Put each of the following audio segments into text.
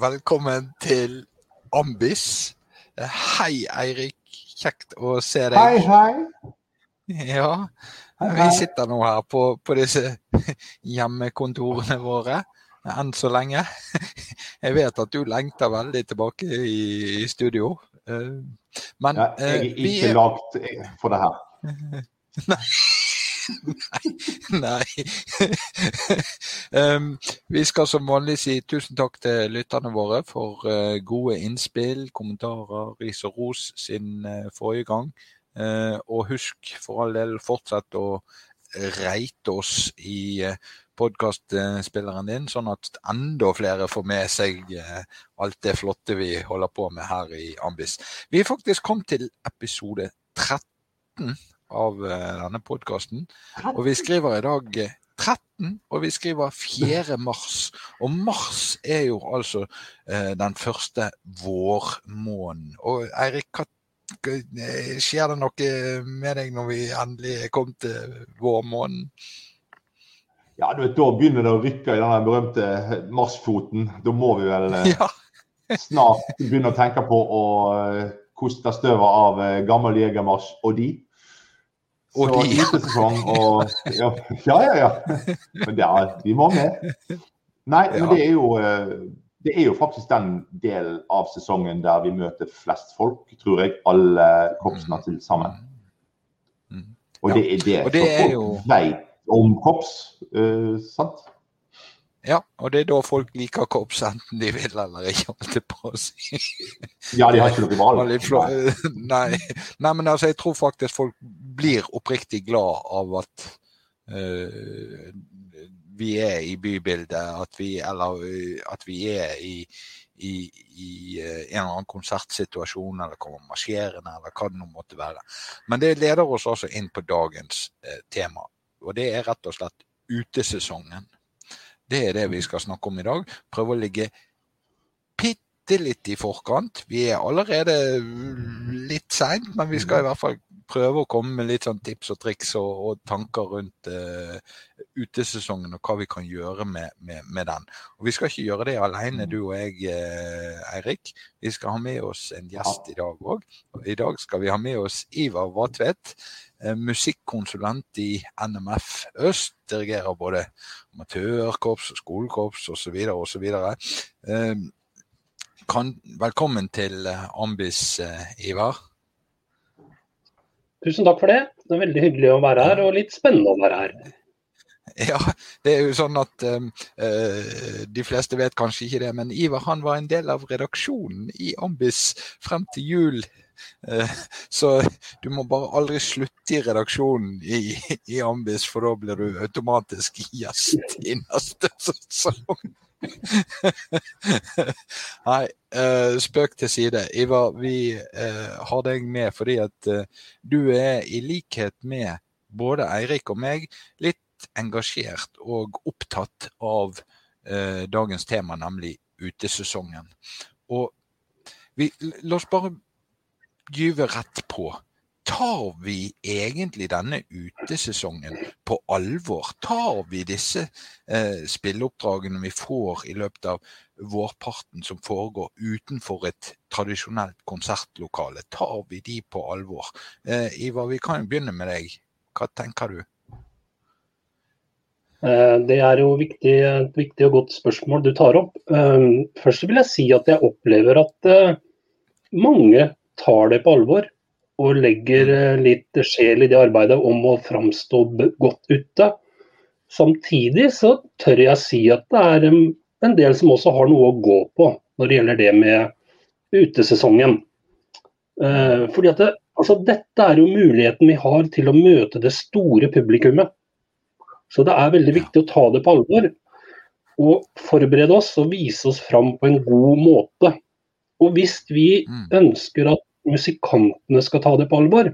velkommen til Ambis. Hei, Eirik. Kjekt å se deg. Hei, hei. Ja, vi sitter nå her på, på disse hjemmekontorene våre enn så lenge. Jeg vet at du lengter veldig tilbake i, i studio. Eh, men ja, Jeg er eh, ikke vi... lagd for det her. Nei. Nei. um, vi skal som vanlig si tusen takk til lytterne våre for uh, gode innspill, kommentarer, ris og ros siden uh, forrige gang. Uh, og husk for all del fortsett å reite oss i podkastspilleren din, sånn at enda flere får med seg alt det flotte vi holder på med her i Ambis. Vi er faktisk kommet til episode 13 av eh, denne podkasten. Og vi skriver i dag 13, eh, og vi skriver 4. mars. Og mars er jo altså eh, den første vårmåneden. Og Eirik, hva skjer det noe med deg når vi endelig er kommet til vårmåneden? Ja, du vet, Da begynner det å rykke i den berømte marsfoten. Da må vi vel ja. snart begynne å tenke på å koste støvet av gammel jegermarsj og de. Og så de... sesong og ja, ja, ja. ja. Men det er, de må med. Nei, men det er jo eh, det er jo faktisk den delen av sesongen der vi møter flest folk, tror jeg. Alle korpsene mm. til sammen. Mm. Og det er det, det er folk jo... vet om korps, uh, sant? Ja, og det er da folk liker korps, enten de vil eller ikke, holdt jeg på å si. Ja, de har ikke noe valg. Nei. Nei, men altså, jeg tror faktisk folk blir oppriktig glad av at uh, vi er i bybildet, at vi, eller uh, at vi er i, i, i uh, en eller annen konsertsituasjon, eller kommer marsjerende, eller hva det nå måtte være. Men det leder oss også inn på dagens tema, og det er rett og slett utesesongen. Det er det vi skal snakke om i dag. Prøve å ligge bitte litt i forkant. Vi er allerede litt seint, men vi skal i hvert fall prøve å komme med litt sånn tips og triks og, og tanker rundt uh, utesesongen og hva vi kan gjøre med, med, med, den. Og Vi skal ikke gjøre det alene, du og jeg, uh, Eirik. Vi skal ha med oss en gjest i dag òg. I dag skal vi ha med oss Ivar Vatvedt. Eh, musikkonsulent i NMF Øst. Dirigerer både amatørkorps og skolekorps osv. osv. Eh, velkommen til eh, Ambis, Ivar. Tusen takk for det. Det er veldig hyggelig å være her, og litt spennende å være her. Ja, det er jo sånn at uh, de fleste vet kanskje ikke det, men Ivar han var en del av redaksjonen i Ambis frem til jul Eh, så du må bare aldri slutte i redaksjonen i, i Ambis, for da blir du automatisk gjest i neste sesong. Nei, uh, spøk til side. Ivar, vi uh, har deg med fordi at uh, du er i likhet med både Eirik og meg litt engasjert og opptatt av dagens tema, nemlig utesesongen. Og vi, la oss bare gyve rett på. Tar vi egentlig denne utesesongen på alvor? Tar vi disse eh, spilleoppdragene vi får i løpet av vårparten som foregår utenfor et tradisjonelt konsertlokale, tar vi de på alvor? Eh, Ivar, vi kan jo begynne med deg. Hva tenker du? Eh, det er jo viktig, et viktig og godt spørsmål du tar opp. Eh, først vil jeg si at jeg opplever at eh, mange tar det på alvor og legger mm. eh, litt sjel i det arbeidet om å framstå godt ute. Samtidig så tør jeg si at det er en del som også har noe å gå på når det gjelder det med utesesongen. Eh, fordi at det, altså Dette er jo muligheten vi har til å møte det store publikummet. Så det er veldig viktig å ta det på alvor. Og forberede oss og vise oss fram på en god måte. Og hvis vi mm. ønsker at musikantene skal ta det på alvor,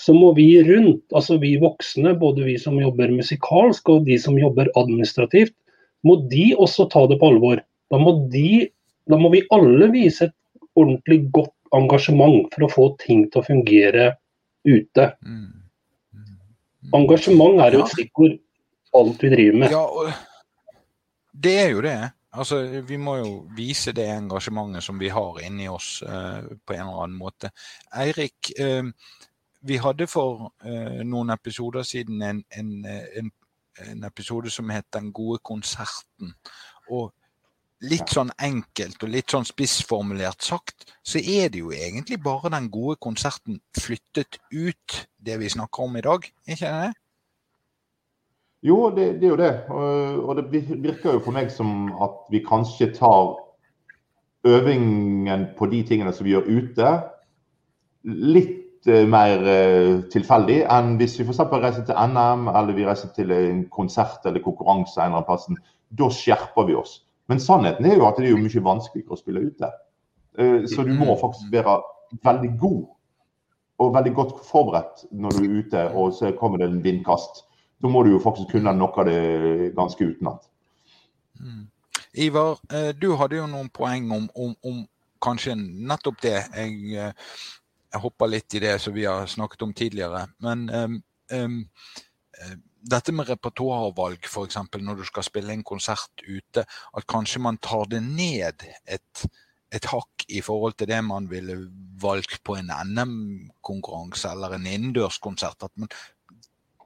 så må vi rundt, altså vi voksne, både vi som jobber musikalsk og de som jobber administrativt, må de også ta det på alvor. Da må, de, da må vi alle vise et ordentlig godt engasjement for å få ting til å fungere ute. Mm. Engasjement er jo et stikkord alt vi driver med. Ja, det er jo det. Altså, vi må jo vise det engasjementet som vi har inni oss eh, på en eller annen måte. Eirik, eh, vi hadde for eh, noen episoder siden en, en, en, en, episode som het 'Den gode konserten'. Og litt sånn enkelt og litt sånn spissformulert sagt, så er det jo egentlig bare den gode konserten flyttet ut, det vi snakker om i dag. ikke det? Jo, det, det, er jo det. Og det virker jo for meg som at vi kanskje tar øvingen på de tingene som vi gjør ute, litt eh, mer eh, tilfeldig enn hvis vi f.eks. reiser til NM eller vi reiser til en konsert eller konkurranse en eller annen plass. Da skjerper vi oss. Men sannheten er jo at det er jo mye vanskeligere å spille ute. Eh, så du må faktisk være veldig god og veldig godt forberedt når du er ute, og så kommer det en vindkast da må du jo faktisk kunne noe av det ganske utenat. Mm. Ivar, eh, du hadde jo noen poeng om, om, om kanskje nettopp det. Jeg, eh, jeg, hopper litt i det som vi har snakket om tidligere. Men um, um, dette med repertoarvalg, f.eks. når du skal spille en konsert ute, at kanskje man tar det ned et, et hakk i forhold til det man ville valgt på en NM-konkurranse eller en innendørskonsert. At man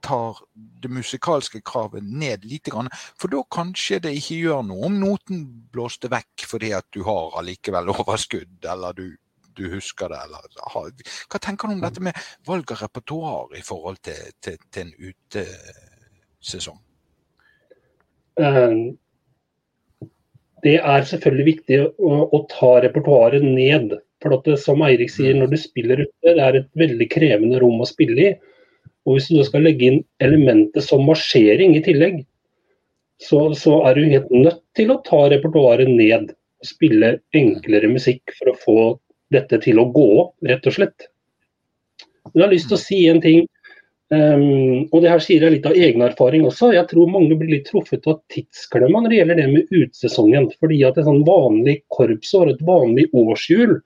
tar det musikalske kravet ned litt. For da kanskje det ikke gjør noe om noten blåste vekk fordi at du har allikevel overskudd, eller du, du husker det. Eller, hva tenker du om dette med valg av repertoar i forhold til, til, til en utesesong? Uh, det er selvfølgelig viktig å, å ta repertoaret ned. For det, som Eirik sier, når du spiller ute, det er et veldig krevende rom å spille i. Og Hvis du da skal legge inn elementet som marsjering i tillegg, så, så, er du helt nødt til å ta repertoaret ned. og Spille enklere musikk for å få dette til å gå opp, rett og slett. Men Jeg har lyst til å si en ting, um, og det her sier jeg litt av egen erfaring også. Jeg tror mange blir litt truffet av tidsklemma når det gjelder det med utesesongen. Fordi at et sånn vanlig korpsår, et vanlig årshjul,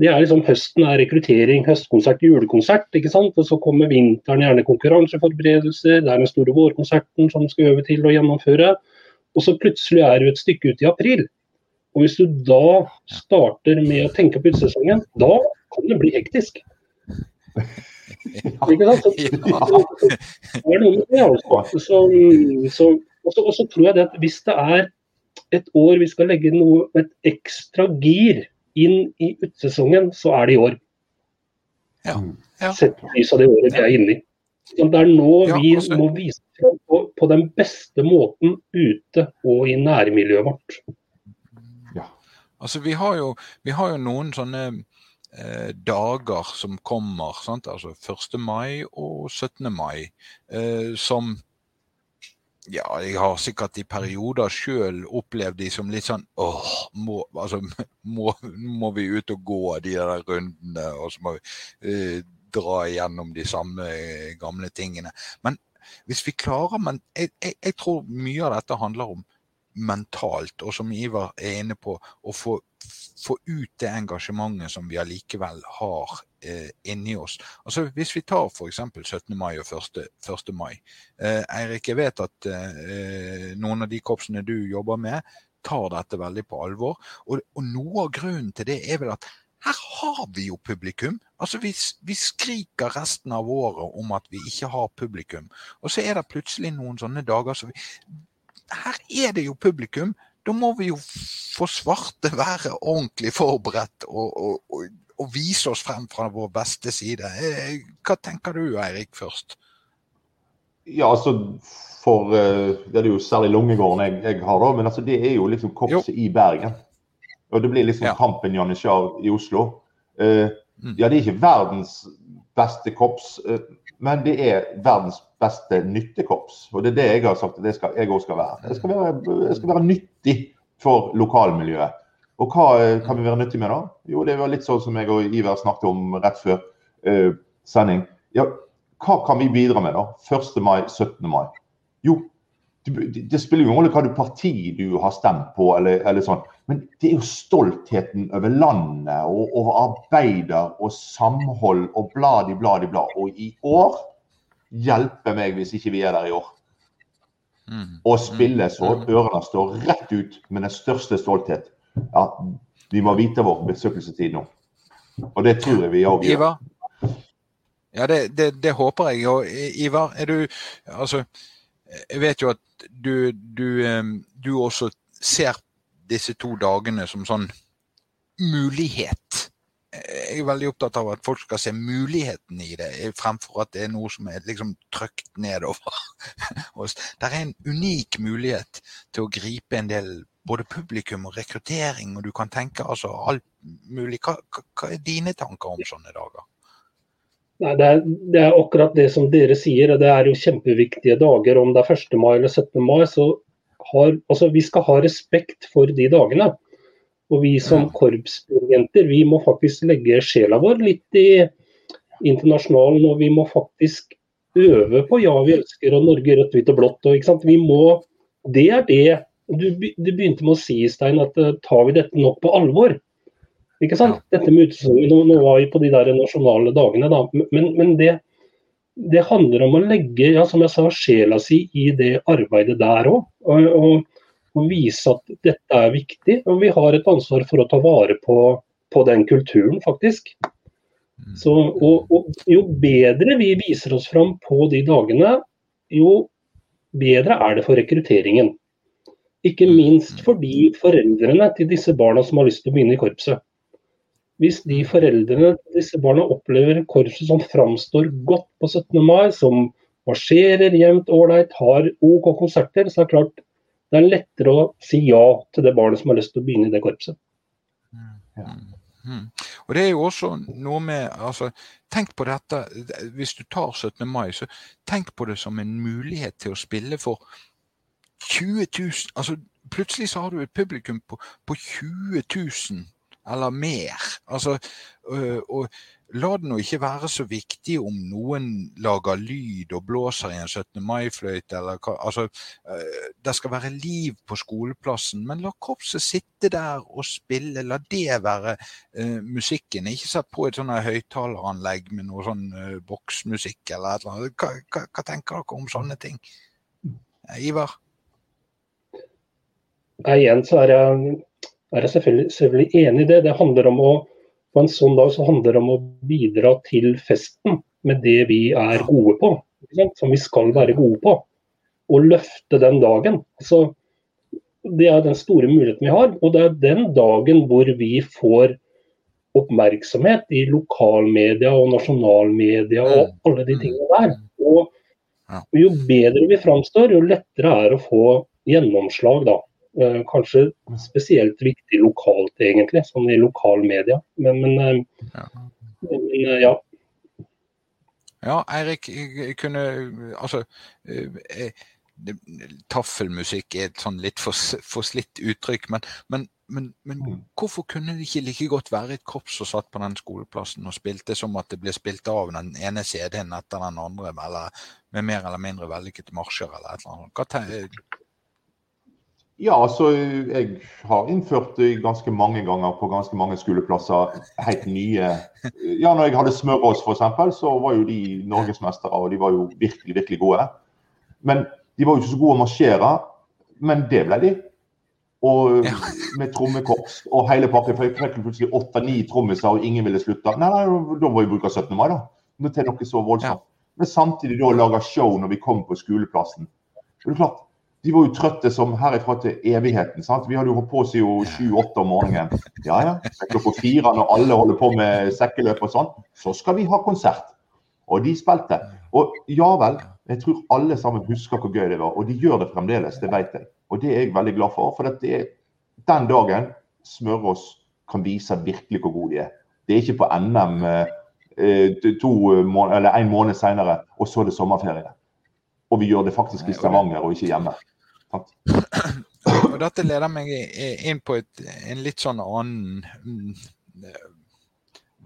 det er liksom Høsten er rekruttering, høstkonsert, julekonsert. ikke sant? Og Så kommer vinteren, gjerne konkurranseforberedelser. Det er den store vårkonserten som skal øve til å gjennomføre. Og så plutselig er du et stykke ut i april. Og Hvis du da starter med å tenke på utesesongen, da kan det bli hektisk. Ikke sant? Så, det er noe med det, altså. Så, så, og så tror jeg det at hvis det er et år vi skal legge noe, et ekstra gir inn i utesesongen, så er det i år. Ja. Mm. ja. Sett lys av det året vi er inne i. Så det er nå ja, vi altså. må vise fram på, på, den beste måten ute og i nærmiljøet vårt. Ja. Altså, vi har jo, vi har jo noen sånne eh, dager som kommer. Sant? Altså 1. mai og 17. mai. Eh, som ja, jeg har sikkert i perioder sjøl opplevd de som litt sånn åh, må, altså, må, må, vi ut og gå de der rundene, og så må vi uh, dra igjennom de samme uh, gamle tingene. Men hvis vi klarer Men jeg, jeg, jeg, tror mye av dette handler om mentalt, og som Ivar er inne på, å få, få ut det engasjementet som vi allikevel har eh, inni oss. Altså Hvis vi tar f.eks. 17. mai og 1. 1. mai. Eh, Eirik, jeg vet at eh, noen av de korpsene du jobber med, tar dette veldig på alvor. Og, og, noe av grunnen til det er vel at her har vi jo publikum. Altså vi, vi, skriker resten av året om at vi ikke har publikum. Og så er det plutselig noen sånne dager så vi Her er det jo publikum. Da må vi jo få svarte være ordentlig forberedt og, og, og og vise oss frem fra vår beste side. Eh, hva tenker du Eirik først? Ja, altså for eh, Det er jo særlig Lungegården jeg, jeg har, da. Men altså, det er jo liksom korpset i Bergen. Og det blir liksom ja. kampen Janitsjar i Oslo. Uh, mm. Ja, det er ikke verdens beste korps, uh, men det er verdens beste nyttekorps. Og det er det jeg har sagt at jeg òg skal være. Jeg skal være, jeg skal være nyttig for lokalmiljøet. Og hva eh, kan vi være nyttig med da? Jo, det var litt sånn som jeg og Iver snakket om rett før uh, sending. Ja, hva kan vi bidra med da? 1. mai, 17. mai? Jo, det, spiller jo ingen rolle hva du parti du har stemt på, eller, eller, sånn. Men det er jo stoltheten over landet og over arbeider og samhold og bladi, bladi, blad. Og i år hjelper meg hvis ikke vi er der i år. mm. og spille så mm. ørene står rett ut med den største stolthet. Ja, vi må vite vår besøkelsestid nå. Og det tror jeg vi òg gjør. Ja, det, det, det, håper jeg. Og Ivar, er du Altså, jeg vet jo at du, du, du også ser disse to dagene som sånn mulighet. Jeg er veldig opptatt av at folk skal se muligheten i det, fremfor at det er noe som er liksom trykt nedover oss. Det er en unik mulighet til å gripe en del både publikum og rekruttering, og du kan tenke altså alt mulig. Hva, hva er dine tanker om sånne dager? Nei, det er, det er, akkurat det som dere sier. Det er jo kjempeviktige dager. Om det er 1. mai eller 17. mai, så har altså Vi skal ha respekt for de dagene. Og vi som korpsdirigenter, vi må faktisk legge sjela vår litt i internasjonalen. Og vi må faktisk øve på ja, vi elsker og Norge rødt, hvitt og blått. Og, ikke sant? Vi må, det er det du, du begynte med å si, Stein, at uh, tar vi dette nok på alvor? Ikke sant? Dette med utesesongen, nå, var vi på de der nasjonale dagene, da. Men, men det, det, handler om å legge ja, som jeg sa, sjela si i det arbeidet der òg. Og, og, og, vise at dette er viktig. Og vi har et ansvar for å ta vare på, på den kulturen, faktisk. Mm. Så, og, og, jo bedre vi viser oss fram på de dagene, jo bedre er det for rekrutteringen. Ikke minst fordi foreldrene til disse barna som har lyst til å begynne i korpset. Hvis de foreldrene disse barna opplever korpset som framstår godt på 17. mai, som marsjerer jevnt ålreit, har OK konserter, så er det klart det er lettere å si ja til det barnet som har lyst til å begynne i det korpset. Ja. Mm. Og det er jo også noe med altså, Tenk på dette, hvis du tar 17. mai, så tenk på det som en mulighet til å spille for 20 000 altså Plutselig så har du et publikum på, på 20 000 eller mer. Altså, og la det nå ikke være så viktig om noen lager lyd og blåser i en 17. mai-fløyte, eller hva Altså, det skal være liv på skoleplassen, men la korpset sitte der og spille. La det være uh, musikken. Ikke sett på et sånt høyttaleranlegg med noe sånn uh, boksmusikk eller et eller annet. Hva, hva, hva, tenker dere om sånne ting? Ivar? Igjen så er jeg er jeg selvfølgelig, selvfølgelig enig i det. Det handler om å, På en sånn dag så handler det om å bidra til festen med det vi er gode på. Som vi skal være gode på. Og løfte den dagen. Så det er den store muligheten vi har. Og det er den dagen hvor vi får oppmerksomhet i lokalmedia og nasjonalmedia og mm. alle de tingene der. Og jo bedre vi framstår, jo lettere er det å få gjennomslag da. Eh, kanskje spesielt viktig lokalt, egentlig, sånn i lokalmedia. Men, men, eh, ja. men eh, ja. Ja, Eirik, kunne Altså Taffelmusikk er et sånn litt forslitt uttrykk, men, men, men, men, mm. hvorfor kunne det ikke like godt være et korps som satt på den skoleplassen og spilte som at det ble spilt av den ene CD-en etter den andre, eller med mer eller mindre vellykkede marsjer eller et eller annet? Ja, altså jeg har innført det ganske mange ganger på ganske mange skoleplasser. Helt nye Ja, når jeg hadde Smørås f.eks., så var jo de norgesmestere, og de var jo virkelig, virkelig gode. Men de var jo ikke så gode å marsjere, men det ble de. Og med trommekorps og hele pakken. For jeg fikk plutselig åtte-ni trommiser, og ingen ville slutte. Nei, nei, da må vi bruke 17. mai, da. Til noe så voldsomt. Men samtidig da lage show når vi kom på skoleplassen. Det er klart, de var jo trøtte som herifra til evigheten. sant? Vi hadde jo holdt på siden sju-åtte om morgenen. Ja ja, klokka fire når alle holder på med sekkeløp og sånn, så skal vi ha konsert. Og de spilte. Og ja vel, jeg tror alle sammen husker hvor gøy det var. Og de gjør det fremdeles, det vet jeg. Og det er jeg veldig glad for. For det er den dagen Smørås kan vise virkelig hvor gode de er. Det er ikke på NM eh, to eller en måned senere, og så er det sommerferie. Og vi gjør det faktisk i Stavanger og ikke hjemme. Og dette leder meg inn på et, en litt sånn annen mm,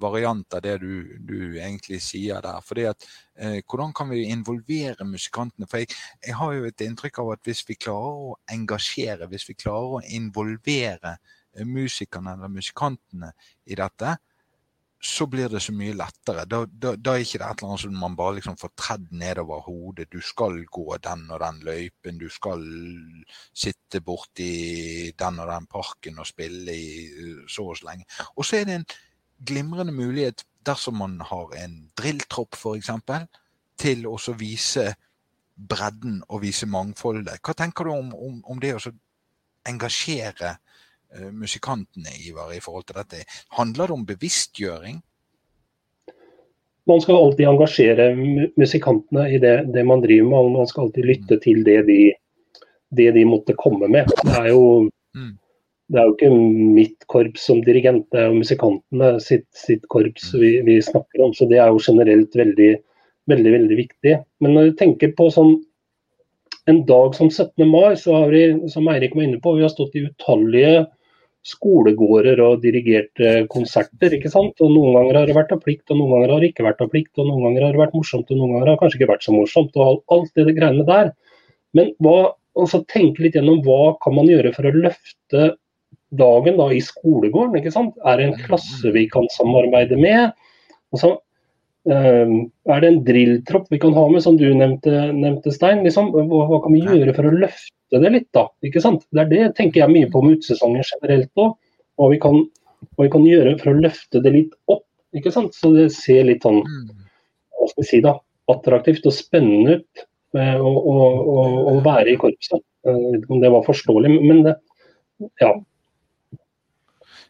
variant av det du, du, egentlig sier der. Fordi at, eh, Hvordan kan vi involvere musikantene? For jeg, jeg, har jo et inntrykk av at hvis vi klarer å engasjere, hvis vi klarer å involvere eh, musikerne eller musikantene i dette, så blir det så mye lettere. Da, da, da er ikke det et eller annet som man bare liksom får tredd nedover hodet. Du skal gå den og den løypen, du skal sitte borti den og den parken og spille i så og så lenge. Og så er det en glimrende mulighet dersom man har en drilltropp f.eks., til å vise bredden og vise mangfoldet. Hva tenker du om, om, om det å engasjere musikantene, Ivar, i forhold til dette? Handler det om bevisstgjøring? Man skal alltid engasjere musikantene i det, det man driver med. Man skal alltid lytte til det de, det de måtte komme med. Det er jo mm. Det er jo ikke mitt korps som dirigent, det er jo musikantene sitt, sitt korps mm. vi, vi, snakker om. Så det er jo generelt veldig, veldig, veldig viktig. Men når du tenker på sånn en dag som 17. mai, så har vi, som Eirik var inne på, vi har stått i utallige skolegårder og dirigert konserter. ikke sant? Og Noen ganger har det vært av plikt, og noen ganger har det ikke vært av plikt. og Noen ganger har det vært morsomt, og noen ganger har det kanskje ikke vært så morsomt. og Alt det, greiene der. Men hva, altså tenke litt gjennom hva kan man gjøre for å løfte dagen da i skolegården. ikke sant? Er det en klasse vi kan samarbeide med? Altså, um, er det en drilltropp vi kan ha med, som du nevnte, nevnte Stein? Liksom, hva, hva, kan vi gjøre for å løfte det litt, da? ikke sant? Det er det tenker jeg mye på med utesesongen generelt òg. Hva, vi kan, hva vi kan gjøre for å løfte det litt opp. ikke sant? Så det ser litt sånn hva skal vi si da, attraktivt og spennende ut eh, å, å, å, å være i korpset. Uh, om det var forståelig, men det, ja,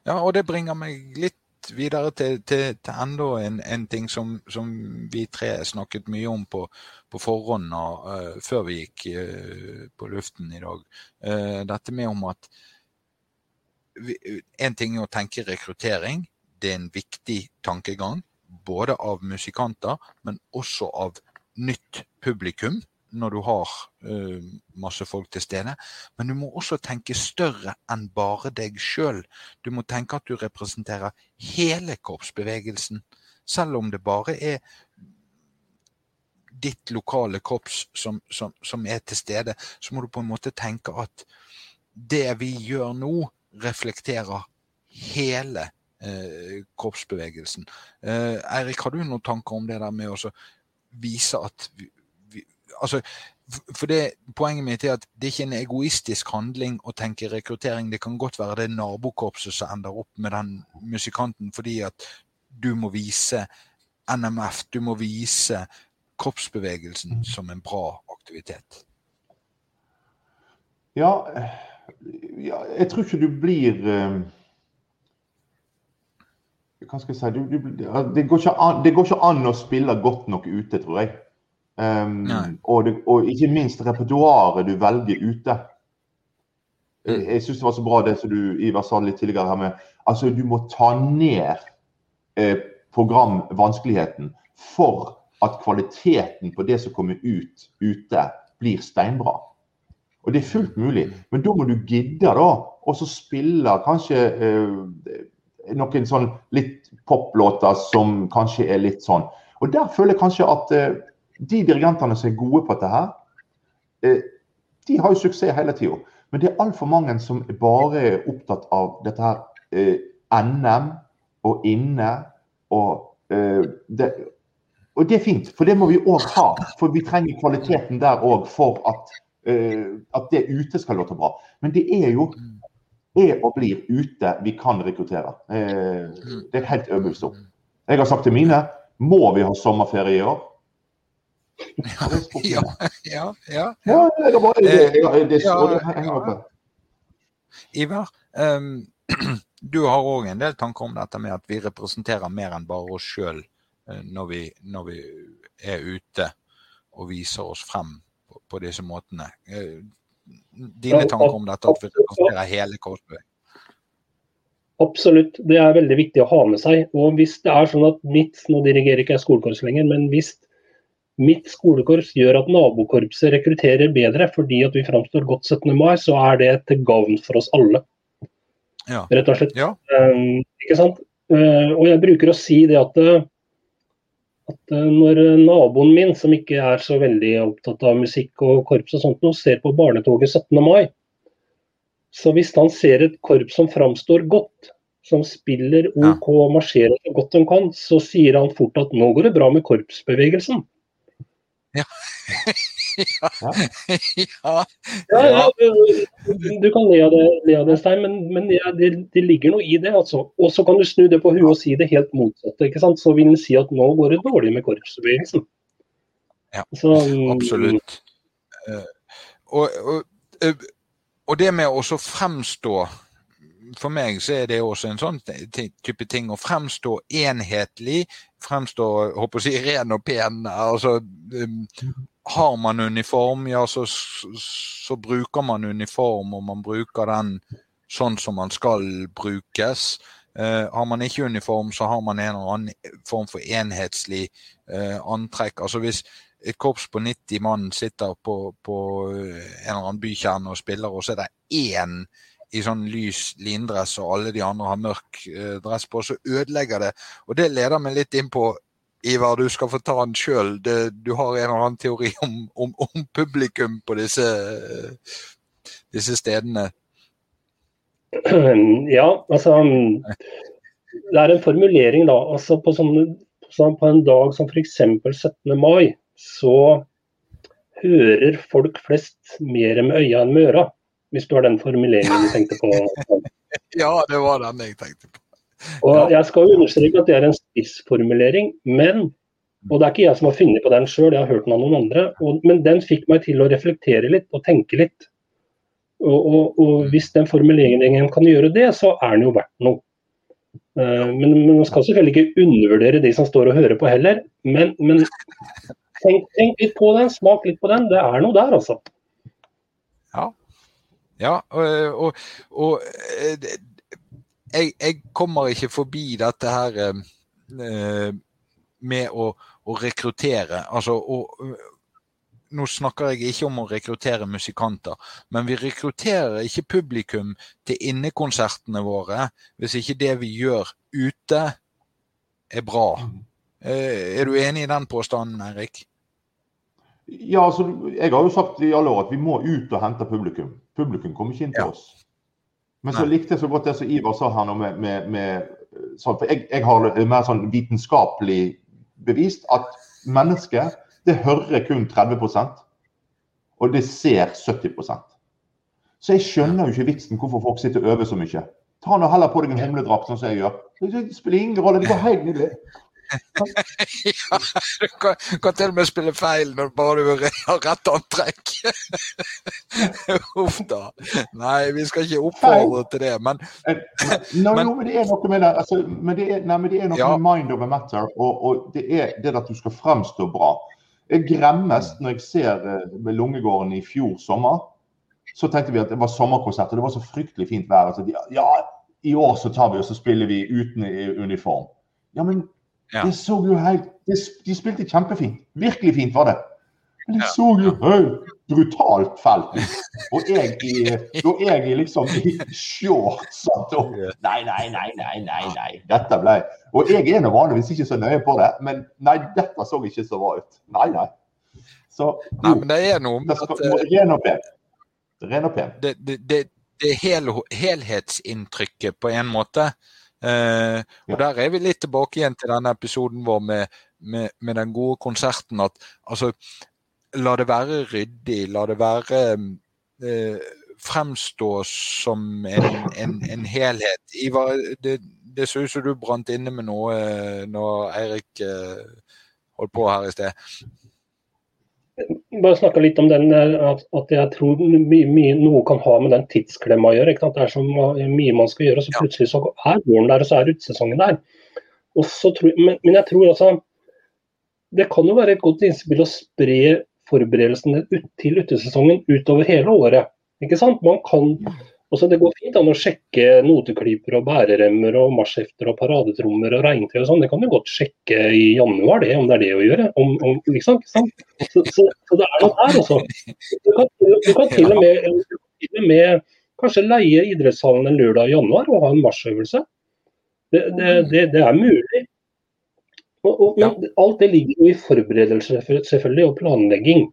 ja, og det bringer meg litt videre til, til, til enda en, en ting som, som, vi tre snakket mye om på, på forhånd uh, før vi gikk uh, på luften i dag. Uh, dette med om at vi, En ting er å tenke rekruttering. Det er en viktig tankegang. Både av musikanter, men også av nytt publikum når du har uh, masse folk til stede. Men du må også tenke større enn bare deg sjøl. Du må tenke at du representerer hele korpsbevegelsen. Selv om det bare er ditt lokale korps som, som, som, er til stede, så må du på en måte tenke at det vi gjør nå, reflekterer hele eh, korpsbevegelsen. Eh, Eirik, har du noen tanker om det der med å vise at altså, for det, Poenget mitt er at det er ikke en egoistisk handling å tenke rekruttering. Det kan godt være det nabokorpset som ender opp med den musikanten fordi at du må vise NMF, du må vise kroppsbevegelsen mm. som en bra aktivitet. Ja, ja jeg tror ikke du blir uh, Hva skal jeg si du, du, det, går an, det, går ikke an, å spille godt nok ute, tror jeg. Um, og, det, og, ikke minst repertoaret du velger ute. Jeg, mm. jeg syns det var så bra det som du Ivar sa litt tidligere her med altså Du må ta ned eh, programvanskeligheten for at kvaliteten på det som kommer ut ute, blir steinbra. Og det er fullt mulig, men da må du gidde da, og så spille kanskje eh, noen sånn litt poplåter som kanskje er litt sånn. Og der føler jeg kanskje at eh, de dirigentene som er gode på dette her, eh, de har jo suksess hele tida. Men det er altfor mange som bare er opptatt av dette her eh, NM og inne. Og, eh, det, og det er fint, for det må vi òg ha. For vi trenger kvaliteten der òg for at, at det ute skal låte bra. Men det er jo er og blir ute vi kan rekruttere. Det er helt øvelse. Jeg har sagt til mine må vi ha sommerferie i år? Ja, ja, ja. ja. Ivar, um, du har òg en del tanker om dette med at vi representerer mer enn bare oss sjøl uh, når, når, vi er ute og viser oss frem på, på disse måtene. Uh, dine tanker om dette, at vi representerer hele korpsbevegelsen? Absolutt, det er veldig viktig å ha med seg. Og hvis det er sånn at mitt, nå dirigerer ikke jeg skolekorps lenger, men hvis mitt skolekorps gjør at nabokorpset rekrutterer bedre fordi at vi framstår godt 17. mai, så er det til gavn for oss alle. Ja. Rett og slett. Ja. Um, ikke sant? Uh, og jeg bruker å si det at, eh, at uh, når naboen min, som ikke er så veldig opptatt av musikk og korps og sånt, nå ser på barnetoget 17. mai, så hvis han ser et korps som framstår godt, som spiller OK og marsjerer så godt de kan, så sier han fort at nå går det bra med korpsbevegelsen. Ja. ja. ja. ja. Du kan le av det, le av det Stein, men, men det, det, ligger noe i det. altså. Og så kan du snu det på huet og si det helt motsatte. ikke sant? Så vil den si at nå går det dårlig med korpsbevegelsen. Ja, så, absolutt. Uh, og, og, uh, og, det med å fremstå for meg så er det også en sånn type ting å fremstå enhetlig, fremstå håper å si, ren og pen. altså um, Har man uniform, ja, så, så, bruker man uniform, og man bruker den sånn som man skal brukes. Uh, har man ikke uniform, så har man en eller annen form for enhetslig uh, antrekk. altså Hvis et korps på 90 mann sitter på, på en eller annen bykjerne og spiller, og så er det én i sånn lys lindress og alle de andre har mørk eh, dress på, så ødelegger det. Og det leder meg litt inn på Ivar, du skal få ta den sjøl. Du har en eller annen teori om, om, om publikum på disse, disse, stedene? Ja, altså Det er en formulering, da. Altså på, sånne, på en dag som f.eks. 17. mai, så hører folk flest mer med øya enn med øra hvis det var den formuleringen du tenkte på. ja, det var den jeg tenkte på. Og Jeg skal understreke at det er en spissformulering, men og det er ikke jeg som har funnet på den sjøl, jeg har hørt den av noen andre. Og, men den fikk meg til å reflektere litt og tenke litt. Og, og, og hvis den formuleringen kan gjøre det, så er den jo verdt noe. Uh, men, men man skal selvfølgelig ikke undervurdere de som står og hører på heller. Men, men tenk, tenk, litt på den, smak litt på den. Det er noe der, altså. Ja, ja, og, og, og eh, jeg, jeg, kommer ikke forbi dette her eh, med å, å rekruttere. Altså å, nå snakker jeg ikke om å rekruttere musikanter, men vi rekrutterer ikke publikum til innekonsertene våre hvis ikke det vi gjør ute er bra. Eh, er du enig i den påstanden, Eirik? Ja, altså, Jeg har jo sagt i alle år at vi må ut og hente publikum. Publikum kommer ikke inn til ja. oss. Men så likte jeg så godt det som Ivar sa her nå med, med, med sånn, For jeg, jeg, har mer sånn vitenskapelig bevist at mennesket det hører kun 30% og det ser 70% Så jeg skjønner jo ikke vitsen hvorfor folk sitter og øver så mye. Ta nå heller på deg en humledrakt, sånn som jeg gjør. Det spiller ingen rolle, det går helt nydelig. ja, du kan, kan, til og med spille feil når bare du har rett antrekk. Uff da. Nei, vi skal ikke oppfordre til det, men no, men, no, men det er noe med det. Altså, men det er, nei, men det er noe ja. med mind over matter, og, og, det er det at du skal fremstå bra. Jeg gremmes når jeg ser uh, Lungegården i fjor sommer. Så tenkte vi at det var sommerkonsert, og det var så fryktelig fint vær. Altså, ja, i år så tar vi og så spiller vi uten uniform. Ja, men ja. Det så jo helt de, de, spilte kjempefint. Virkelig fint var det. Men det så jo helt brutalt felt Og jeg i, og jeg i liksom i shorts og Nei, nei, nei, nei, nei. nei. Dette ble Og jeg er nå vanligvis ikke så nøye på det, men nei, dette så ikke så bra ut. Nei, nei. Så jo, nei, men det er noe med at eh, Ren og pen. Ren og pen. Det, det, det, det hel, helhetsinntrykket på en måte Eh, og Der er vi litt tilbake igjen til denne episoden vår med, med, med den gode konserten. at altså, La det være ryddig. La det være eh, fremstå som en, en, en helhet. Ivar, det, det så ut som du brant inne med noe eh, når Eirik eh, holdt på her i sted bare snakka litt om den, eh, at, at jeg tror mye, mye, noe kan ha med den tidsklemma å gjøre. Det er så mye man skal gjøre, og så plutselig så er våren der, og så er utesesongen der. Tror, men, men, jeg tror altså Det kan jo være et godt innspill å spre forberedelsene ut til utesesongen utover hele året. Ikke sant? Man kan også det går fint an å sjekke noteklyper og bæreremmer og marsjhefter og paradetrommer og regntøy og sånn. Det kan du godt sjekke i januar, det, om det er det å gjøre. Om, om, liksom, så, så, så, det er noe her, altså. Du kan, du kan til, og med, til og med kanskje leie idrettshallen en lørdag i januar og ha en marsjøvelse. Det, det, det, det er mulig. Og, og, men alt det ligger jo i forberedelser selvfølgelig, og planlegging.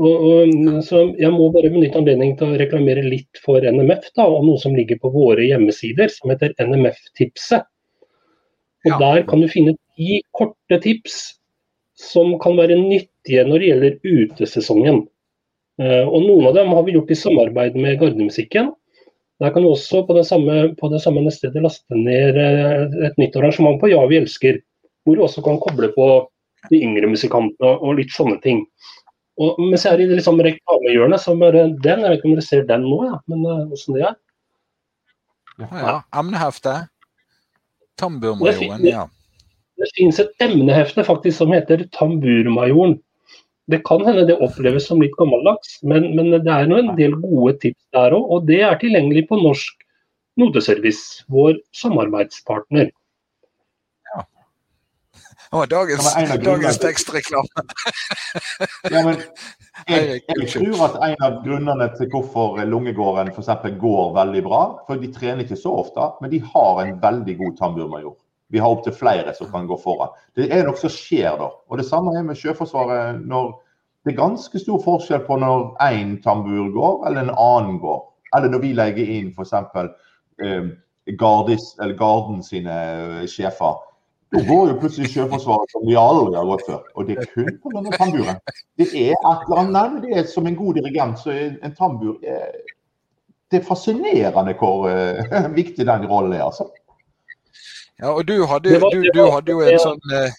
Og, og, så Jeg må bare benytte anledningen til å reklamere litt for NMF da, og noe som ligger på våre hjemmesider, som heter NMF-tipset. Og ja. Der kan du finne ti korte tips som kan være nyttige når det gjelder utesesongen. Uh, og Noen av dem har vi gjort i samarbeid med Gardemusikken. Der kan du også på det samme, på det samme stedet laste ned uh, et nytt arrangement på Ja, vi elsker. Hvor du også kan koble på de yngre musikantene og litt sånne ting. Og mens jeg er i liksom reklamehjørnet, så bare den. Jeg vet ikke om dere ser den nå, ja, men åssen uh, det er. Ja, ja. Emnehefte. Tamburmajoren, ja. Det finnes et emnehefte faktisk som heter Tamburmajoren. Det kan hende det oppleves som litt gammeldags, men, men det er en del gode tips der òg. Og det er tilgjengelig på Norsk Noteservice, vår samarbeidspartner. Oh, dagens, dagens tekstreklame. ja, men jeg, jeg, tror at en av grunnene til hvorfor Lungegården f.eks. går veldig bra, for de trener ikke så ofte, men de har en veldig god tamburmajor. Vi har opptil flere som kan gå foran. Det er noe som skjer da. Og Det samme er med Sjøforsvaret. når Det er ganske stor forskjell på når én tambur går, eller en annen går. Eller når vi legger inn f.eks. Eh, Garden sine eh, sjefer da går jo plutselig Sjøforsvaret som vi aldri har gått før. Og det er kun på denne tamburen. Det er et eller annet, nei, det er som en god dirigent, så en tambur er, Det er fascinerende hvor uh, viktig den rollen er, altså. Ja, og du hadde, du, du hadde jo en sånn uh,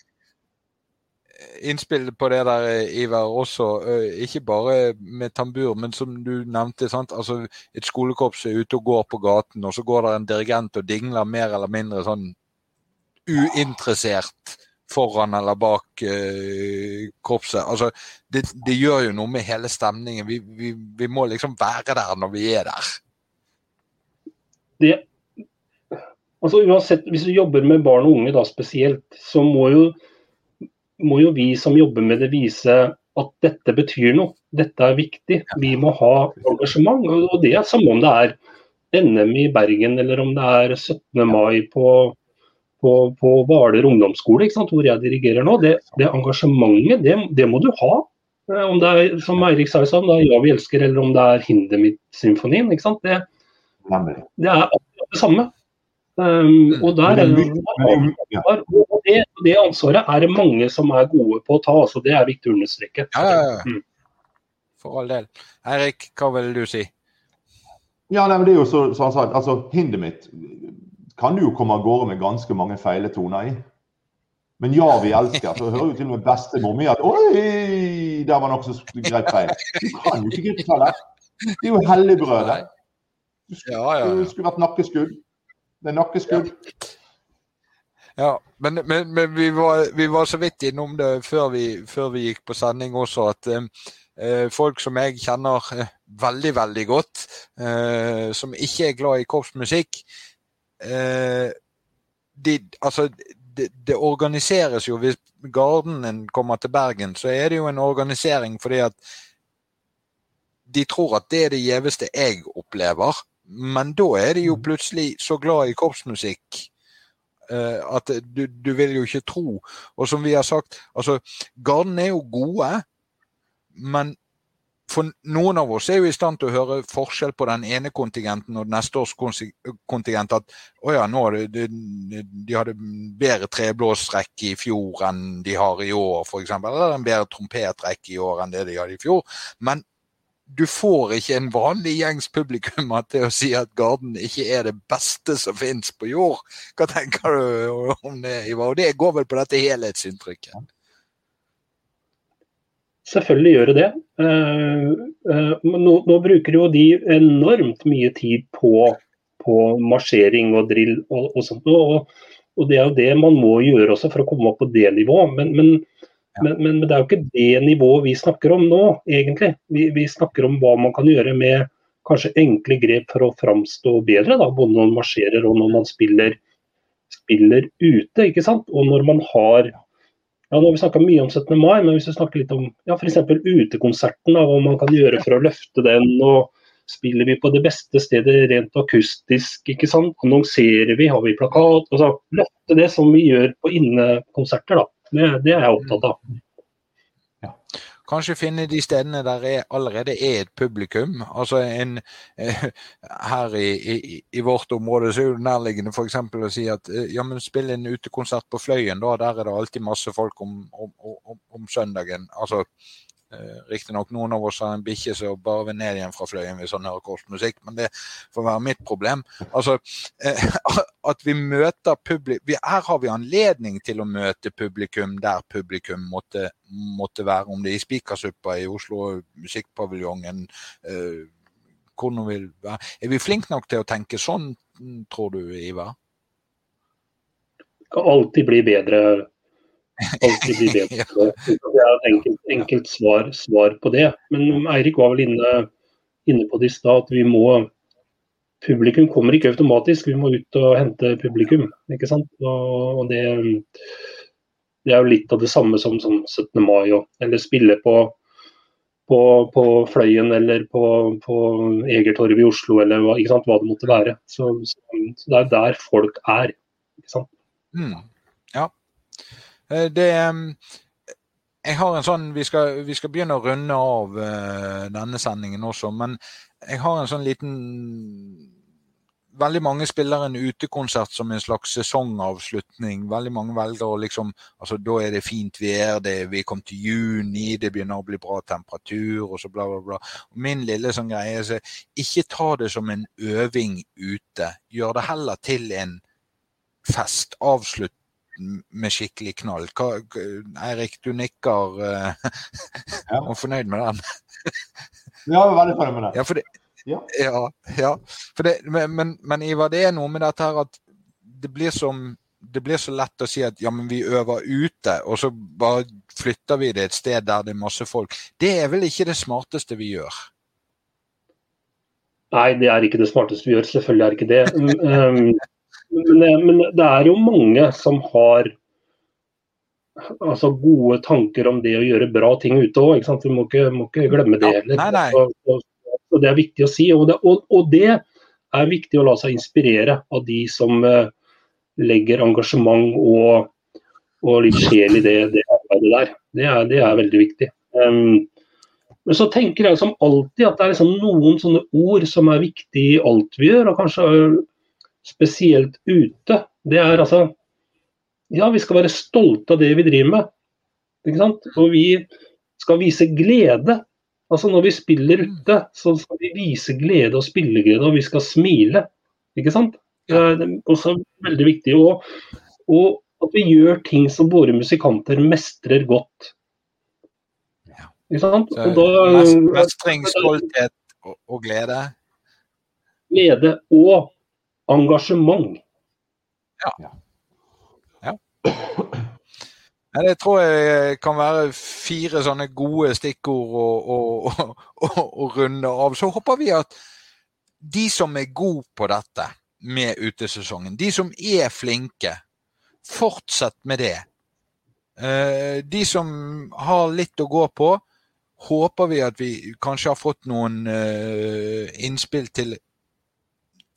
innspill på det der, Iver, også. Uh, ikke bare med tambur, men som du nevnte. sant? Altså, Et skolekorps er ute og går på gaten, og så går det en dirigent og dingler mer eller mindre sånn uinteressert foran eller bak uh, korpset. Altså, det, det, gjør jo noe med hele stemningen. Vi, vi, vi, må liksom være der når vi er der. Det, altså uansett, Hvis du jobber med barn og unge da spesielt, så må jo, må jo vi som jobber med det vise at dette betyr noe. Dette er viktig. Vi må ha engasjement. Og det er samme om det er NM i Bergen eller om det er 17. mai på på, på Hvaler ungdomsskole, hvor jeg dirigerer nå, det, det engasjementet, det, det, må du ha. Eh, om det er som Eirik sa, om det er 'Ja, vi elsker' eller om det er Hindemith-symfonien. Det, det, er akkurat det samme. Um, og der er det, og det, det ansvaret er det mange som er gode på å ta. så Det er viktig å understreke. Ja, ja, ja. Mm. For all del. Eirik, hva vil du si? Ja, nei, men det er jo så, så han sa, altså Hindemith kan du jo komme av gårde med ganske mange feile toner i. Men ja, vi elsker. Så hører jo til og med bestemor mi at Oi, der var noe som greit feil. Du kan jo ikke gripe feil her. Det er jo helligbrødet. Det skulle, ja, ja. skulle vært nakkeskudd. Det er nakkeskudd. Ja, men, men, men vi, var, vi, var, så vidt innom det før vi, før vi gikk på sending også, at eh, folk som jeg kjenner eh, veldig, veldig godt, eh, som ikke er glad i korpsmusikk, eh, de, altså, det, det, organiseres jo Hvis Gardenen kommer til Bergen, så er det jo en organisering fordi at de tror at det er det gjeveste jeg opplever. Men da er de jo mm. plutselig så glad i korpsmusikk eh, at du, du, vil jo ikke tro. Og som vi har sagt, altså Garden er jo gode, men for noen av oss er jo i stand til å høre forskjell på den ene kontingenten og neste års kontingent. At å ja, nå de, de hadde bedre treblåsrekk i fjor enn de har i år, f.eks. Eller en bedre trompetrekk i år enn det de hadde i fjor. Men du får ikke en vanlig gjengs publikum til å si at Garden ikke er det beste som finnes på jord. Hva tenker du om det, Ivar? Og det går vel på dette helhetsinntrykket? Selvfølgelig gjør det det. Eh, eh, nå, nå, bruker jo de enormt mye tid på, på marsjering og drill og, og sånt. Og, og, det er jo det man må gjøre også for å komme opp på det nivået. Men, men, ja. men, men det er jo ikke det nivået vi snakker om nå, egentlig. Vi, vi, snakker om hva man kan gjøre med kanskje enkle grep for å framstå bedre. Da, både når man marsjerer og når man spiller, spiller ute. ikke sant? Og når man har ja, nå har vi snakka mye om 17. mai, men hvis vi snakker litt om ja, f.eks. utekonserten, hva man kan gjøre for å løfte den. og Spiller vi på det beste stedet rent akustisk? ikke sant? Annonserer vi, har vi plakat? altså Løfte det som vi gjør på innekonserter. da. Det, det er jeg opptatt av. Ja. Kanskje finne de stedene der det allerede er et publikum. Altså en, eh, her i, i, i, vårt område så er det nærliggende f.eks. å si at eh, ja, men spill en utekonsert på Fløyen, da. Der er det alltid masse folk om, om, om, om søndagen. Altså Riktignok noen av oss har en bikkje som bare vil ned igjen fra fløyen hvis han hører kortmusikk, men det får være mitt problem. Altså, uh, At vi møter publikum Her har vi anledning til å møte publikum der publikum måtte, måtte være. Om det er i Spikersuppa i Oslo, Musikkpaviljongen, uh, hvor nå vil være. Er vi flinke nok til å tenke sånn, tror du, Ivar? Det kan alltid bli bedre alltid bli bedre. Det er et enkelt, enkelt svar, svar, på det. Men Eirik var vel inne, inne på det i stad at vi må Publikum kommer ikke automatisk, vi må ut og hente publikum. ikke sant? Og, og det, det, er jo litt av det samme som, som 17. mai, og, eller spille på, på, på, Fløyen eller på, på Egertorget i Oslo, eller hva, hva, det måtte være. Så, så, så, det er der folk er. ikke sant? Mm. Ja, det jeg har en sånn, Vi skal, vi skal begynne å runde av uh, denne sendingen også, men jeg har en sånn liten Veldig mange spiller en utekonsert som en slags sesongavslutning. Veldig mange velger å liksom altså Da er det fint vær, det, vi kom til juni, det begynner å bli bra temperatur, og så bla, bla, bla. Min lille sånn greie er så ikke ta det som en øving ute. Gjør det heller til en fest. Avslutt med skikkelig knall. Hva, Eirik, du nikker uh, ja. og er fornøyd med den? ja, jeg er veldig fornøyd med den. Ja, det, ja. ja, ja. Det, men, men, Ivar, det er noe med dette her at det blir, som, det blir så lett å si at ja, men vi øver ute, og så bare flytter vi det et sted der det er masse folk. Det er vel ikke det smarteste vi gjør? Nei, det er ikke det smarteste vi gjør. Selvfølgelig er det ikke det. Men, men, det er jo mange som har altså, gode tanker om det å gjøre bra ting ute òg. Vi må ikke, må ikke, glemme det heller. Nei, nei. Og, og, og, det er viktig å si. Og det, og det, er viktig å la seg inspirere av de som uh, legger engasjement og, litt sjel i det, det arbeidet der. Det er, det er veldig viktig. Um, men så tenker jeg som alltid at det er liksom noen sånne ord som er viktig i alt vi gjør. og kanskje spesielt ute, det er altså Ja, vi skal være stolte av det vi driver med. Ikke sant? Og vi skal vise glede. Altså Når vi spiller mm. ute, så skal vi vise glede og spilleglede, og vi skal smile. Ikke sant? Det er også veldig viktig. Og, og at vi gjør ting som våre musikanter mestrer godt. Ikke sant? Og da, Mestring, stolthet og, og glede? Glede og engasjement. Ja. ja. Det tror jeg kan være fire sånne gode stikkord å, å, å, å runde av. Så håper vi at de som er gode på dette med utesesongen, de som er flinke, fortsett med det. Eh, de som har litt å gå på, håper vi at vi kanskje har fått noen eh, innspill til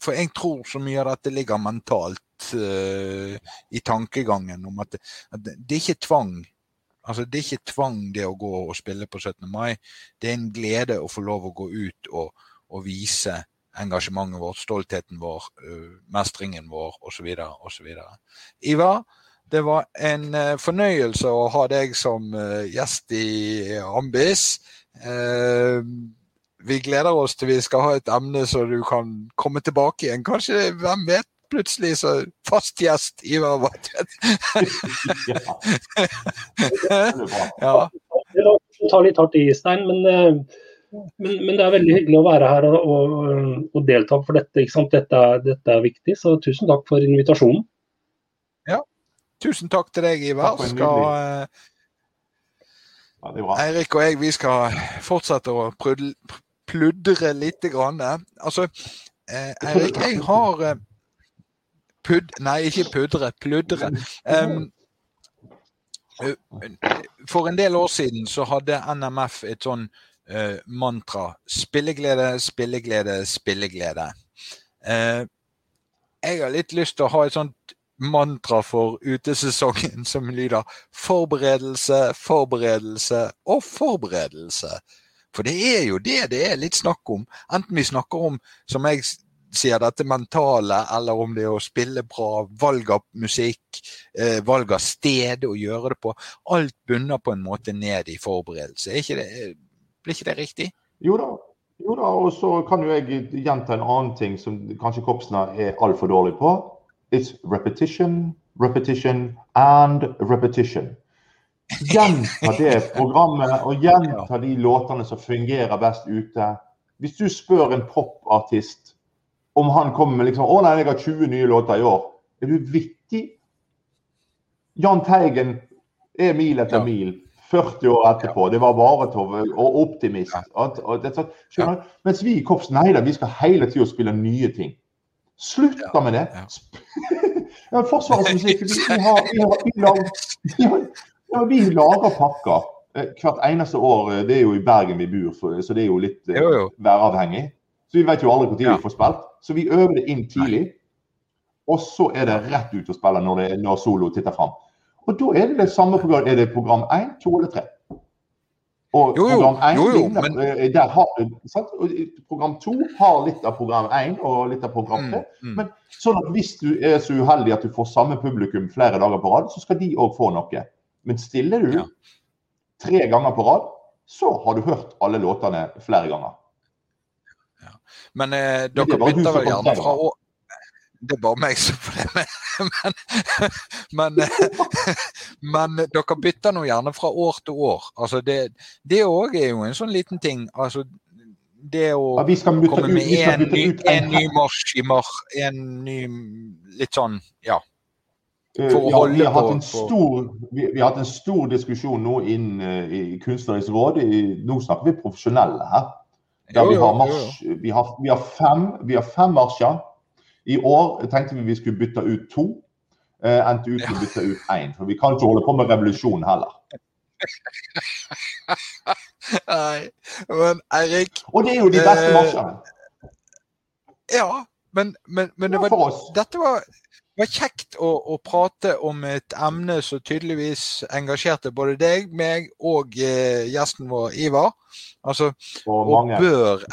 for jeg tror så mye av dette ligger mentalt uh, i tankegangen om at at det, er ikke tvang. Altså, Det er ikke tvang det å gå og spille på 17. mai. Det er en glede å få lov å gå ut og, og vise engasjementet vårt, stoltheten vår, uh, mestringen vår osv. osv. Ivar, det var en uh, fornøyelse å ha deg som gjest i Ambis. Vi gleder oss til vi skal ha et emne så du kan komme tilbake igjen. Kanskje, hvem vet, plutselig så fast gjest Ivar Vatvedt. ja. Det tar litt hardt i, Stein, men, eh, men, men, det er veldig hyggelig å være her og, og, og delta for dette. Dette er, dette, er, viktig, så tusen takk for invitasjonen. Ja, tusen takk til deg, Ivar. Skal, eh, Eirik og jeg vi skal fortsette å prøve pludre litt. Grann. Altså, eh, Erik, jeg har eh, pud... Nei, ikke pudre. Pludre. Um, for en del år siden så hadde NMF et sånn uh, mantra. Spilleglede, spilleglede, spilleglede. Uh, jeg har litt lyst til å ha et sånt mantra for utesesongen som lyder forberedelse, forberedelse og forberedelse. For det er jo det det er litt snakk om. Enten vi snakker om, som jeg sier, dette mentale, eller om det er å spille bra, valg av musikk, eh, valg av sted å gjøre det på. Alt bunner på en måte ned i forberedelse. Ikke det, blir ikke det riktig? Jo da. Jo da, og så kan jo jeg gjenta en annen ting som kanskje Kopsner er altfor dårlig på. It's repetition, repetition and repetition. Gjenta det programmet og gjenta de låtene som fungerer best ute. Hvis du spør en popartist om han kommer med liksom, 'Å nei, jeg har 20 nye låter i år', er du vittig? Jahn Teigen er mil etter ja. mil. 40 år etterpå. Det var Varetov og Optimist. At, at, at, Mens vi i Kops nei da, vi skal hele tida spille nye ting. Slutt da med det! Ja, Forsvarets musikk, vi, vi, har, vi, har, vi, lager, ja, vi lager pakker eh, hvert eneste år. Eh, det er jo i Bergen vi bor, så det er jo litt eh, jo, jo. væravhengig. Så vi vet jo aldri når ja. vi får spilt. Så vi øver det inn tidlig. Og så er det rett ut å spille når, det, når solo titter fram. Og da er det det samme program. Er det program 1, 2 eller 3? Og jo, jo, program 1 jo, jo, men... Har? Program 2 har litt av program 1 og litt av program 3. Mm, mm. Men sånn at hvis du er så uheldig at du får samme publikum flere dager på rad, så skal de òg få noe. Men stiller du ja. tre ganger på rad, så har du hørt alle låtene flere ganger. Ja. Men eh, dere bytter vel gjerne fra å det er bare meg som får det med. Men, men, men, dere bytter nå gjerne fra år til år. Altså det òg er jo en sånn liten ting. Altså det å komme med en ny, en ny marsj i mars, en ny Litt sånn, ja. Eh, ja, vi, har en stor, vi, vi har hatt en stor diskusjon nå inn uh, i Kunstnerisk råd. I, nå snakker vi profesjonelle her. Der vi har, mars, vi har, vi har fem, vi har fem marsjer i år tenkte vi vi skulle bytte ut to. Eh, endte ut med å bytte ut én. For vi kan ikke holde på med revolusjon heller. Nei, men Eirik Og det er jo de beste eh, marsjene. Ja, men, men, men det var, dette var det var kjekt å, å, prate om et emne som tydeligvis engasjerte både deg, meg og eh, gjesten vår Ivar. Altså, og, mange, og, bør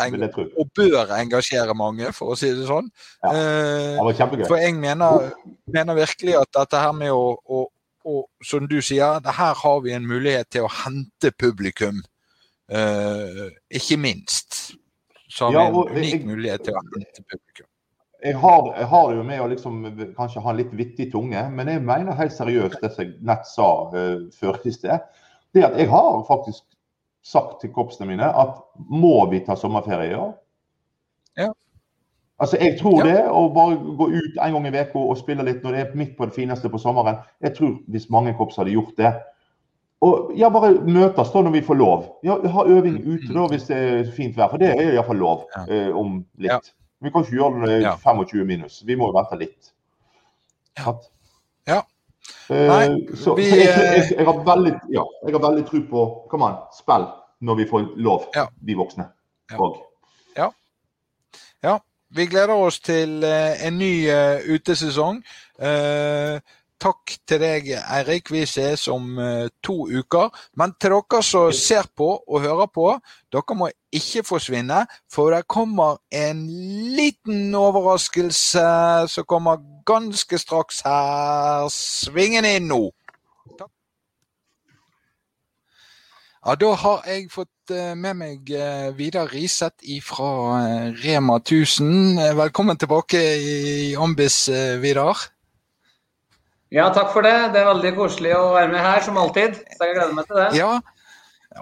og, bør engasjere mange, for å si det sånn. Ja, det var kjempegøy. For jeg mener, mener, virkelig at dette her med å, å å som du sier, her har vi en mulighet til å hente publikum. Eh, ikke minst. Så har ja, vi en unik jeg, mulighet til å hente publikum jeg har, jeg har, det jo med å liksom, kanskje ha en litt vittig tunge, men jeg mener helt seriøst det jeg nett sa uh, før i sted. Det at jeg har faktisk sagt til korpsene mine at må vi ta sommerferie i år? Ja. Altså, Jeg tror ja. det, å bare gå ut en gang i uka og spille litt når det er midt på det fineste på sommeren Jeg tror hvis mange korps hadde gjort det. Og ja, bare møtes da når vi får lov. Ja, Ha øving mm, ute da hvis det er fint vær, for det er iallfall lov uh, om litt. Ja. Vi kan ikke gjøre det ja. 25 minus. Vi må jo vente litt. Ja. ja. Eh, Nei, så, vi, så jeg, jeg, jeg, har veldig, ja, jeg har veldig tro på Kom an, spill når vi får lov, ja. vi voksne. Ja. ja. Vi gleder oss til uh, en ny uh, utesesong. Uh, Takk til deg, Eirik. Vi ses om uh, to uker. Men til dere som ser på og hører på, dere må ikke forsvinne. For det kommer en liten overraskelse som kommer ganske straks her. Svingen inn nå. Takk. Ja, Da har jeg fått uh, med meg uh, Vidar Riseth fra Rema 1000. Velkommen tilbake i Ambis, Vidar. Ja, takk for det. Det er veldig koselig å være med her, som alltid. Så jeg gleder meg til det. Ja,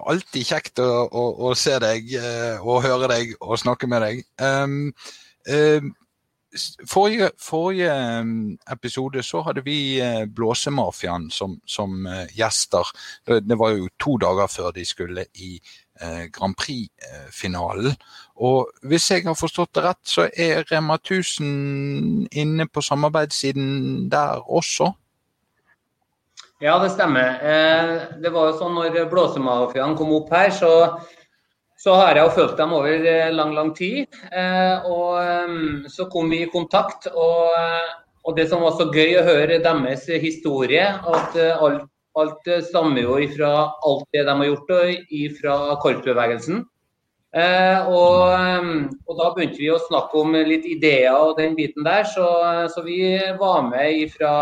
alltid kjekt å, å, å se deg eh, og høre deg og snakke med deg. Um, um, forrige, forrige, episode så hadde vi eh, Blåsemafiaen som, som gjester. Det var jo to dager før de skulle i Grand Prix-finalen. Og hvis jeg har forstått det rett, så er Rema 1000 inne på samarbeidssiden der også? Ja, det stemmer. Eh, det var jo sånn når Blåsemafiaen kom opp her, så, så har jeg jo fulgt dem over eh, lang, lang tid. Eh, og så kom vi i kontakt. og og det som var så gøy å høre deres historie, at alt, alt stammer jo ifra alt det de har gjort fra korpsbevegelsen. Eh, og, og, da begynte vi å snakke om litt ideer og den biten der, så, så vi var med fra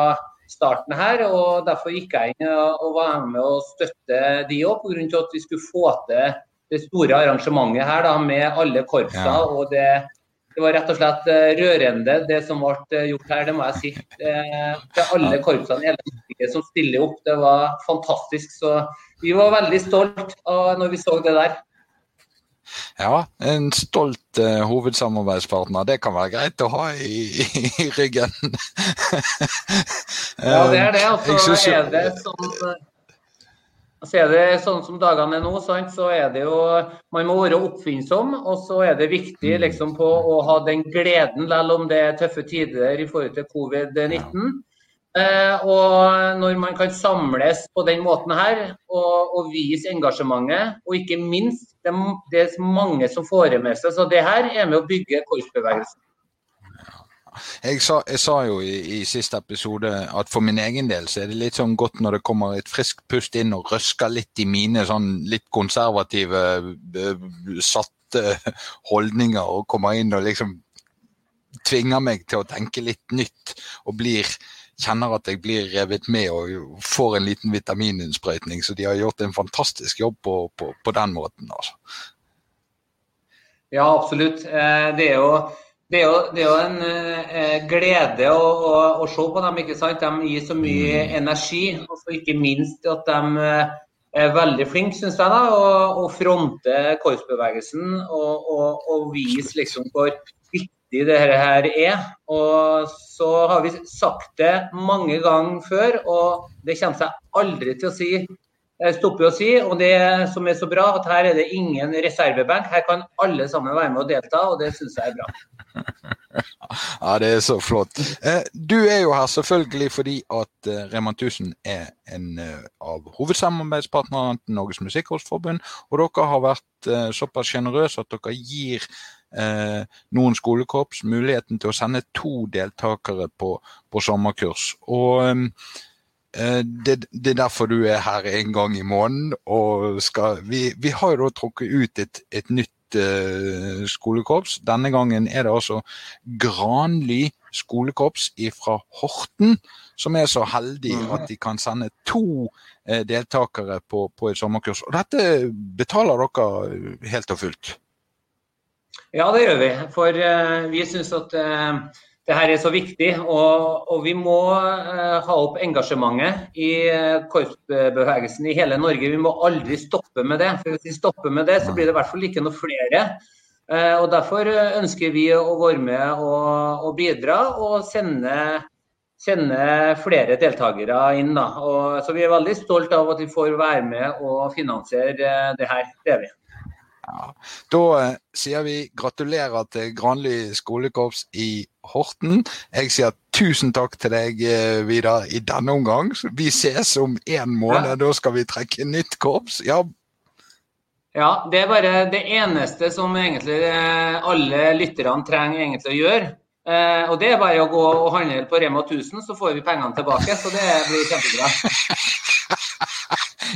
starten her. og Derfor gikk jeg inn og var med og støtte de òg, pga. at vi skulle få til det store arrangementet her da, med alle korpsa. Ja. og det, det, var rett og slett eh, rørende det som ble eh, gjort her, det må jeg si. Det, alle korpsene i hele Norge som stiller opp, det var fantastisk. Så vi var veldig stolt når vi så det der. Ja, en stolt uh, hovedsamarbeidspartner. Det kan være greit å ha i, i, i ryggen. ja, det er det. Altså, synes... er det sånn så er det sånn som dagene er nå, sant? så er det jo Man må være oppfinnsom, og så er det viktig mm. liksom, på å ha den gleden, selv om det er tøffe tider i forhold til covid-19. Eh, og når man kan samles på den måten her og, og vise engasjementet, og ikke minst det, det er mange som får det med seg. Så det her er med å bygge korpsbevegelsen. Jeg sa, jeg sa, jo i, i, siste episode at for min egen del så er det litt sånn godt når det kommer et friskt pust inn og røsker litt i mine sånn litt konservative, satte holdninger og kommer inn og liksom tvinger meg til å tenke litt nytt og blir kjenner at jeg blir revet med og får en liten vitamininnsprøytning. Så de har gjort en fantastisk jobb på, på, på den måten. Altså. Ja, absolutt. Eh, det er jo, det er jo, det er jo en eh, glede å, å, å, se på dem. ikke sant? De gir så mye mm. energi. Og ikke minst at de eh, er veldig flinke, syns jeg, da, å, og fronte korpsbevegelsen og, og, og vise liksom hvor viktig det her er. Og så har vi sagt det mange ganger før, og det kommer seg aldri til å si stoppe å si. Og det som er så bra, at her er det ingen reservebenk. Her kan alle sammen være med og delta, og det syns jeg er bra. Ja, det er så flott. Eh, du er jo her selvfølgelig fordi at eh, Rema 1000 er en av hovedsamarbeidspartnerne til Norges Musikkholdsforbund, og dere har vært såpass sjenerøse at dere gir eh, noen skolekorps muligheten til å sende to deltakere på, på sommerkurs. Og eh, det, det, er derfor du er her en gang i måneden. og skal, vi, vi har jo da trukket ut et, et nytt eh, skolekorps. Denne gangen er det altså Granly skolekorps fra Horten som er så heldig mhm. at de kan sende to eh, deltakere på, på et sommerkurs. Og dette betaler dere helt og fullt? Ja, det gjør vi. For uh, vi syns at uh, det her er så viktig. Og, og vi må uh, ha opp engasjementet i korpsbevegelsen i hele Norge. Vi må aldri stoppe med det. For Hvis vi stopper med det, så blir det i hvert fall ikke noe flere. og Derfor ønsker vi å være med og, og bidra og sende, sende flere deltakere inn. Og, så vi er veldig stolt av at vi får være med og finansiere det her. Det er vi. Ja. Da eh, sier vi gratulerer til Granli skolekorps i Horten. Jeg sier tusen takk til deg, eh, Vidar, i denne omgang. Vi ses om én måned. Ja. Da skal vi trekke nytt korps. Ja. ja, det er bare det eneste som egentlig eh, alle lytterne trenger egentlig å gjøre. Og det er bare å gå og handle på Rema 1000, så får vi pengene tilbake. Så det blir kjempebra.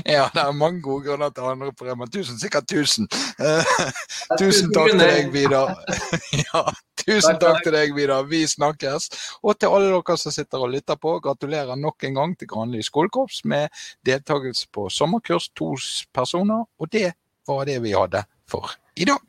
Ja, det er mange gode grunner til å handle på Rema 1000. Sikkert 1000. Uh, tusen takk til deg, Vidar. ja, tusen takk til deg, Vidar. Vi snakkes. Og til alle dere som sitter og lytter på, gratulerer nok en gang til Granli skolekorps med deltakelse på sommerkurs, to personer. Og det var det vi hadde for i dag.